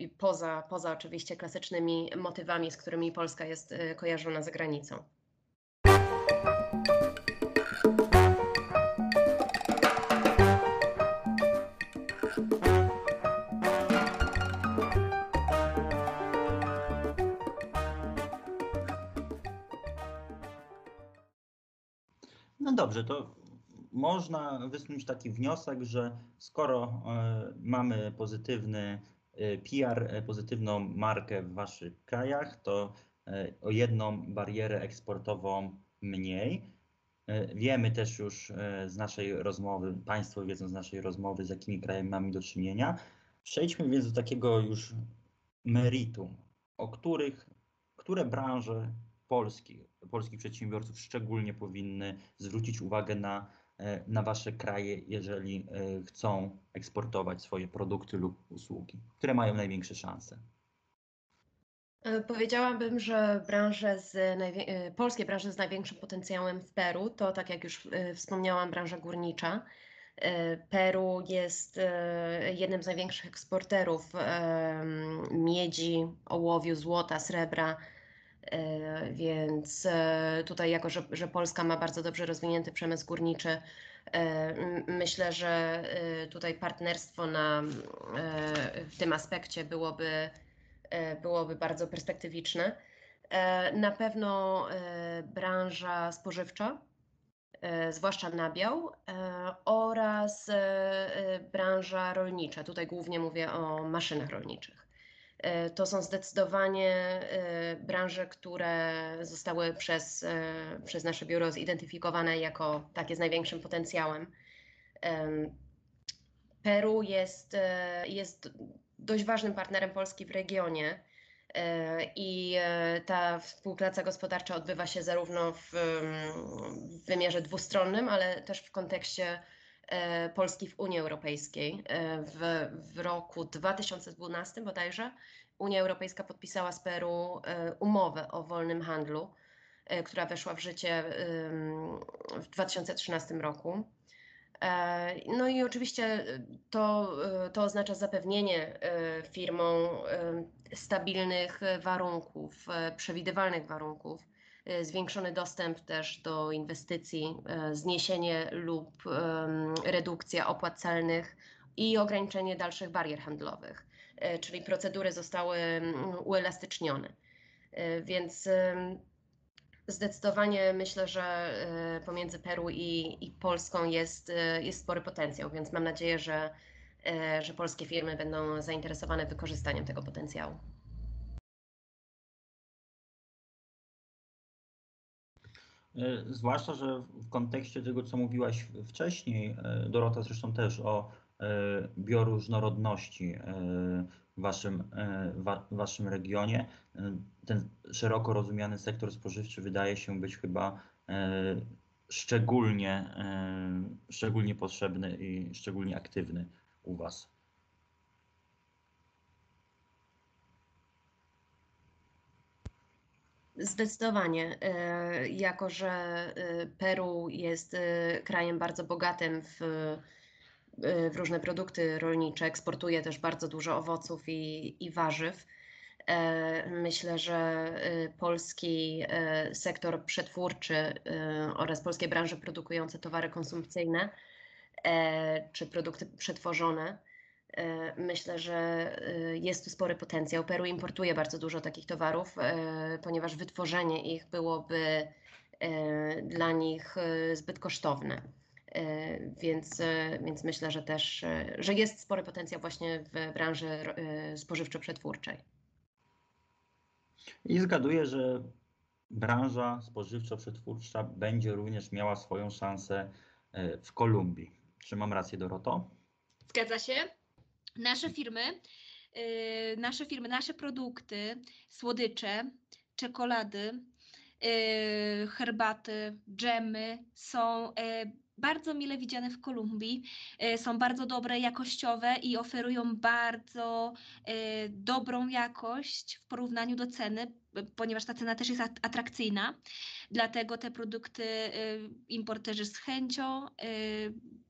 S4: y, poza, poza oczywiście klasycznymi motywami, z którymi Polska jest y, kojarzona za granicą.
S3: Dobrze, to można wysnuć taki wniosek, że skoro e, mamy pozytywny e, PR, e, pozytywną markę w waszych krajach, to o jedną barierę eksportową mniej. Wiemy też już z naszej rozmowy, Państwo wiedzą z naszej rozmowy, z jakimi krajami mamy do czynienia. Przejdźmy więc do takiego już meritum, o których, które branże polskich, polskich przedsiębiorców szczególnie powinny zwrócić uwagę na, e, na Wasze kraje, jeżeli e, chcą eksportować swoje produkty lub usługi, które mają największe szanse.
S4: E, Powiedziałabym, że branże z polskie branże z największym potencjałem w Peru to, tak jak już wspomniałam, branża górnicza. Peru jest jednym z największych eksporterów miedzi, ołowiu, złota, srebra. E, Więc e, tutaj, jako że, że Polska ma bardzo dobrze rozwinięty przemysł górniczy, e, myślę, że tutaj partnerstwo na, w tym aspekcie byłoby byłoby bardzo perspektywiczne. Na pewno branża spożywcza, zwłaszcza nabiał, oraz branża rolnicza. Tutaj głównie mówię o maszynach rolniczych. E, To są zdecydowanie e, branże, które zostały przez, e, przez nasze biuro zidentyfikowane jako takie z największym potencjałem. Em, Peru jest, jest dość ważnym partnerem Polski w regionie i ta współpraca gospodarcza odbywa się zarówno w, wymiarze dwustronnym, ale też w kontekście Polski w Unii Europejskiej. E, W, w roku 2012 bodajże Unia Europejska podpisała z Peru e, umowę o wolnym handlu, e, która weszła w życie w 2013 roku. E, No i oczywiście e, to, e, to oznacza zapewnienie e, firmom e, stabilnych e, warunków, e, przewidywalnych warunków, e, zwiększony dostęp też do inwestycji, e, zniesienie lub redukcja opłat celnych i ograniczenie dalszych barier handlowych, E, czyli procedury zostały uelastycznione. E, Więc Zdecydowanie myślę, że pomiędzy Peru i, i Polską jest, jest spory potencjał, więc mam nadzieję, że, że polskie firmy będą zainteresowane wykorzystaniem tego potencjału.
S5: Zwłaszcza, że w kontekście tego, co mówiłaś wcześniej, e, Dorota zresztą też o e, bioróżnorodności e, w waszym, e, wa, waszym regionie, e, ten szeroko rozumiany sektor spożywczy wydaje się być chyba e, szczególnie, e, szczególnie potrzebny i szczególnie aktywny u was.
S4: Zdecydowanie. E, Jako, że e, Peru jest e, krajem bardzo bogatym w, w różne produkty rolnicze, eksportuje też bardzo dużo owoców i, i warzyw. E, Myślę, że polski sektor przetwórczy oraz polskie branże produkujące towary konsumpcyjne e, czy produkty przetworzone Myślę, że e, jest tu spory potencjał. Peru importuje bardzo dużo takich towarów, e, ponieważ wytworzenie ich byłoby e, dla nich e, zbyt kosztowne. E, Więc, e, więc myślę, że też, e, że jest spory potencjał właśnie w branży e, spożywczo-przetwórczej.
S5: I zgaduję, że branża spożywczo-przetwórcza będzie również miała swoją szansę e, w Kolumbii. Czy mam rację, Doroto?
S2: Zgadza się. Nasze firmy, yy, nasze firmy, nasze produkty, słodycze, czekolady, yy, herbaty, dżemy są yy, bardzo mile widziane w Kolumbii. Są bardzo dobre, jakościowe i oferują bardzo dobrą jakość w porównaniu do ceny, ponieważ ta cena też jest at- atrakcyjna. Dlatego te produkty yy, importerzy z chęcią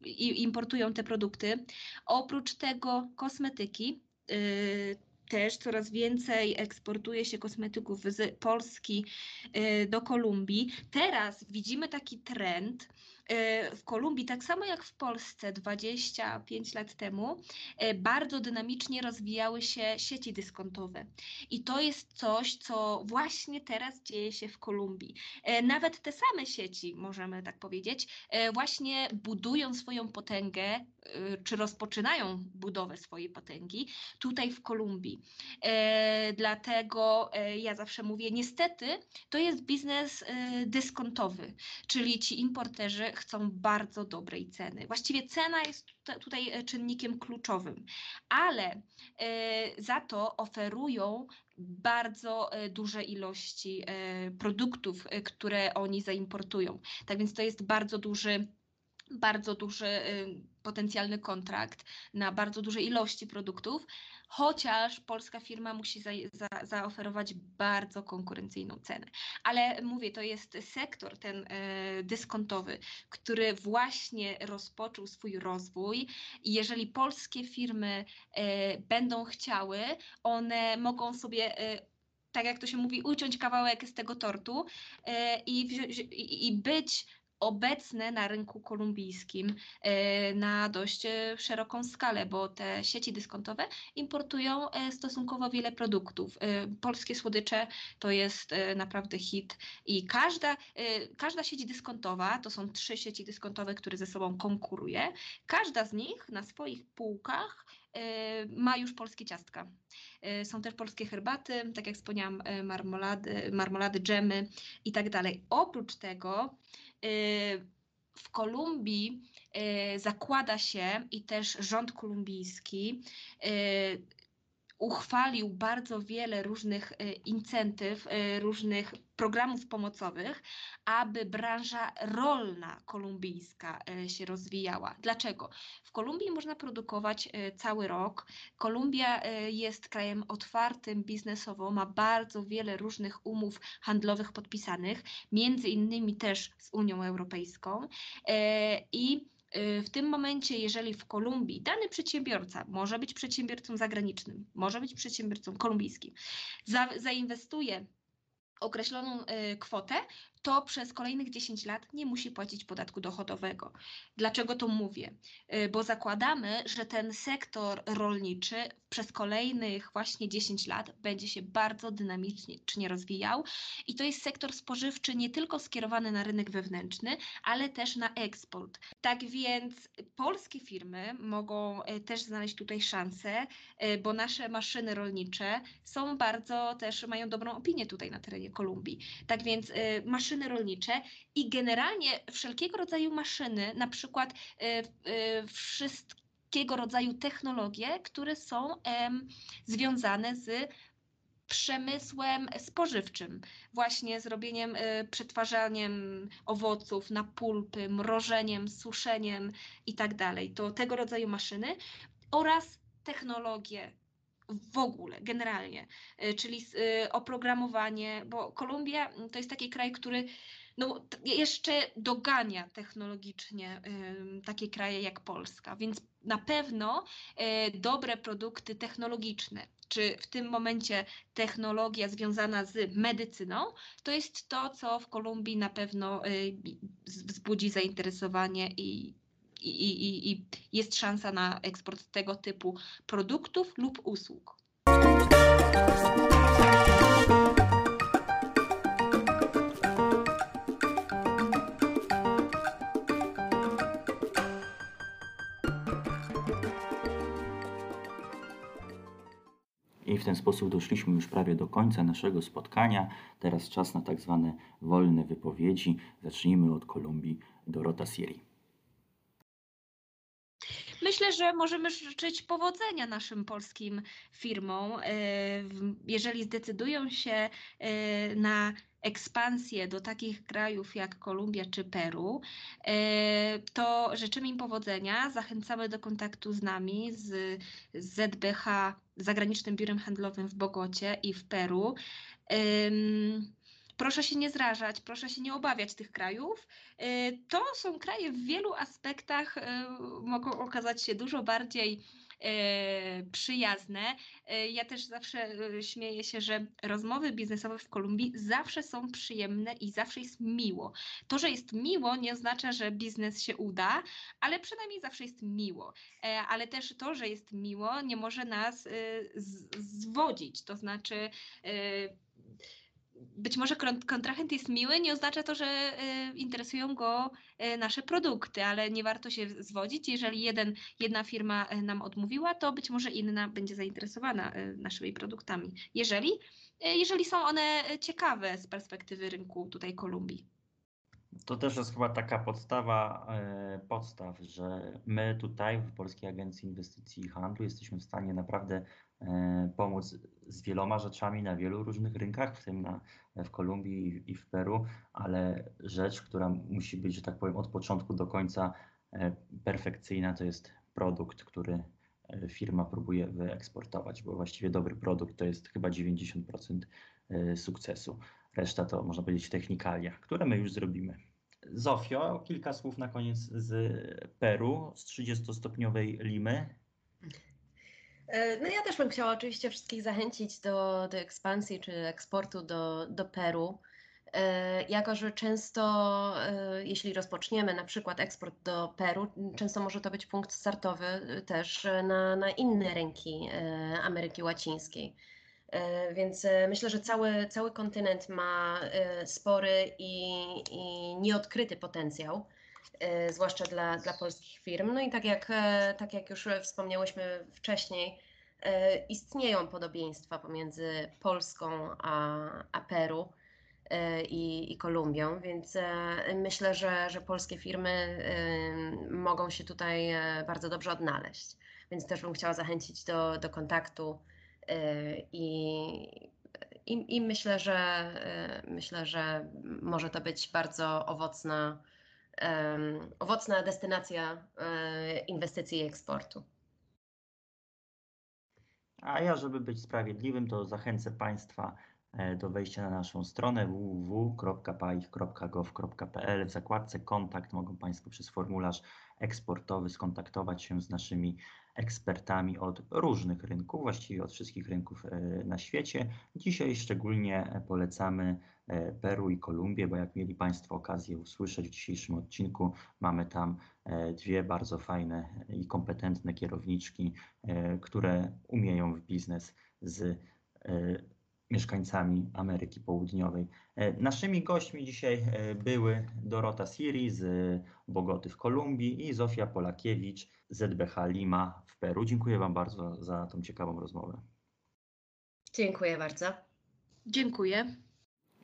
S2: i- importują te produkty. Oprócz tego kosmetyki. y, Też coraz więcej eksportuje się kosmetyków z Polski y, do Kolumbii. Teraz widzimy taki trend y, w Kolumbii, tak samo jak w Polsce 25 lat temu, y, bardzo dynamicznie rozwijały się sieci dyskontowe. I to jest coś, co właśnie teraz dzieje się w Kolumbii. E, Nawet te same sieci, możemy tak powiedzieć, e, właśnie budują swoją potęgę, e, czy rozpoczynają budowę swojej potęgi tutaj w Kolumbii. E, Dlatego e, ja zawsze mówię, niestety to jest biznes e, dyskontowy, czyli ci importerzy chcą bardzo dobrej ceny. Właściwie cena jest tuta- tutaj e, czynnikiem kluczowym, ale e, za to oferują bardzo e, duże ilości produktów, które oni zaimportują. Tak więc to jest bardzo duży bardzo duży y, potencjalny kontrakt na bardzo duże ilości produktów, chociaż polska firma musi za, za, zaoferować bardzo konkurencyjną cenę. Ale mówię, to jest sektor ten y, dyskontowy, który właśnie rozpoczął swój rozwój i jeżeli polskie firmy y, będą chciały, one mogą sobie y, tak jak to się mówi, uciąć kawałek z tego tortu wzi- i, i być obecne na rynku kolumbijskim e, na dość e, szeroką skalę, bo te sieci dyskontowe importują e, stosunkowo wiele produktów. Polskie słodycze to jest naprawdę hit i każda, każda sieć dyskontowa, to są trzy sieci dyskontowe, które ze sobą konkuruje, każda z nich na swoich półkach ma już polskie ciastka. Są też polskie herbaty, tak jak wspomniałam, marmolady, marmolady, dżemy i tak dalej. Oprócz tego w Kolumbii y, zakłada się i też rząd kolumbijski y, uchwalił bardzo wiele różnych y, incentyw, y, różnych programów pomocowych, aby branża rolna kolumbijska y, się rozwijała. Dlaczego? W Kolumbii można produkować cały rok. Kolumbia jest krajem otwartym biznesowo, ma bardzo wiele różnych umów handlowych podpisanych, między innymi też z Unią Europejską. E, I e, w tym momencie, jeżeli w Kolumbii dany przedsiębiorca może być przedsiębiorcą zagranicznym, może być przedsiębiorcą kolumbijskim, za, zainwestuje określoną e, kwotę, to przez kolejnych 10 lat nie musi płacić podatku dochodowego. Dlaczego to mówię? Y, Bo zakładamy, że ten sektor rolniczy przez kolejnych właśnie 10 lat będzie się bardzo dynamicznie rozwijał i to jest sektor spożywczy nie tylko skierowany na rynek wewnętrzny, ale też na eksport. Tak więc polskie firmy mogą e, też znaleźć tutaj szansę, e, bo nasze maszyny rolnicze są bardzo też, mają dobrą opinię tutaj na terenie Kolumbii. Tak więc e, maszyny rolnicze i generalnie wszelkiego rodzaju maszyny, na przykład e, e, wszystkiego rodzaju technologie, które są związane z przemysłem spożywczym, właśnie zrobieniem, y, przetwarzaniem owoców na pulpy, mrożeniem, suszeniem i tak dalej. To tego rodzaju maszyny oraz technologie w ogóle, generalnie, y, czyli y, oprogramowanie, bo Kolumbia mm, to jest taki kraj, który no, jeszcze dogania technologicznie takie kraje jak Polska, więc na pewno e, dobre produkty technologiczne, czy w tym momencie technologia związana z medycyną, to jest to, co w Kolumbii na pewno wzbudzi zainteresowanie i, i, i, i jest szansa na eksport tego typu produktów lub usług.
S3: I w ten sposób doszliśmy już prawie do końca naszego spotkania. Teraz czas na tak zwane wolne wypowiedzi. Zacznijmy od Kolumbii. Dorota Siri.
S2: Myślę, że możemy życzyć powodzenia naszym polskim firmom, e, jeżeli zdecydują się e, na ekspansję do takich krajów jak Kolumbia czy Peru, e, to życzymy im powodzenia. Zachęcamy do kontaktu z nami, z ZBH, Zagranicznym Biurem Handlowym w Bogocie i w Peru. Proszę się nie zrażać, proszę się nie obawiać tych krajów. Y, To są kraje w wielu aspektach y, mogą okazać się dużo bardziej y, przyjazne. Ja też zawsze śmieję się, że rozmowy biznesowe w Kolumbii zawsze są przyjemne i zawsze jest miło. To, że jest miło, nie oznacza, że biznes się uda, ale przynajmniej zawsze jest miło. E, Ale też to, że jest miło, nie może nas zwodzić. To znaczy, być może kontrahent jest miły, nie oznacza to, że y, interesują go y, nasze produkty, ale nie warto się zwodzić. Jeżeli jeden, jedna firma y, nam odmówiła, to być może inna będzie zainteresowana naszymi produktami. Jeżeli, jeżeli są one ciekawe z perspektywy rynku tutaj Kolumbii.
S5: To też jest chyba taka podstawa e, podstaw, że my tutaj w Polskiej Agencji Inwestycji i Handlu jesteśmy w stanie naprawdę e, pomóc z wieloma rzeczami na wielu różnych rynkach, w tym na, w Kolumbii i, w Peru, ale rzecz, która musi być, że tak powiem, od początku do końca e, perfekcyjna, to jest produkt, który firma próbuje wyeksportować, bo właściwie dobry produkt to jest chyba 90% e, sukcesu. Reszta to można powiedzieć technikalia, które my już zrobimy. Zofio, kilka słów na koniec z Peru, z 30-stopniowej Limy.
S4: E, No ja też bym chciała oczywiście wszystkich zachęcić do, do ekspansji czy eksportu do, do Peru. E, Jako, że często, e, jeśli rozpoczniemy na przykład eksport do Peru, często może to być punkt startowy też na, na inne rynki Ameryki Łacińskiej. E, Więc e, myślę, że cały, cały kontynent ma e, spory i, i nieodkryty potencjał, zwłaszcza dla, dla polskich firm. No i tak jak, tak jak już wspomniałyśmy wcześniej, istnieją podobieństwa pomiędzy Polską a, a Peru i, i Kolumbią, więc myślę, że, że polskie firmy mogą się tutaj bardzo dobrze odnaleźć. Więc też bym chciała zachęcić do, do kontaktu i, i, i myślę, że e, myślę, że może to być bardzo owocna, owocna destynacja e, inwestycji i eksportu.
S5: A ja, żeby być sprawiedliwym, to zachęcę Państwa
S3: do wejścia na naszą stronę www.paich.gov.pl. W zakładce kontakt mogą Państwo przez formularz eksportowy skontaktować się z naszymi ekspertami od różnych rynków, właściwie od wszystkich rynków e, na świecie. Dzisiaj szczególnie polecamy e, Peru i Kolumbię, bo jak mieli Państwo okazję usłyszeć w dzisiejszym odcinku, mamy tam e, dwie bardzo fajne i kompetentne kierowniczki, e, które umieją w biznes z e, mieszkańcami Ameryki Południowej. E, Naszymi gośćmi dzisiaj e, były Dorota Siri z Bogoty w Kolumbii i Zofia Polakiewicz z ZBH Lima w Peru. Dziękuję Wam bardzo za tą ciekawą rozmowę.
S4: Dziękuję bardzo.
S2: Dziękuję.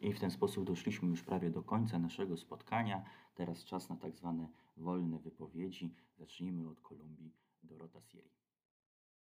S6: I w ten sposób doszliśmy już prawie do końca naszego spotkania. Teraz czas na tak zwane wolne wypowiedzi. Zacznijmy od Kolumbii. Dorota Siri.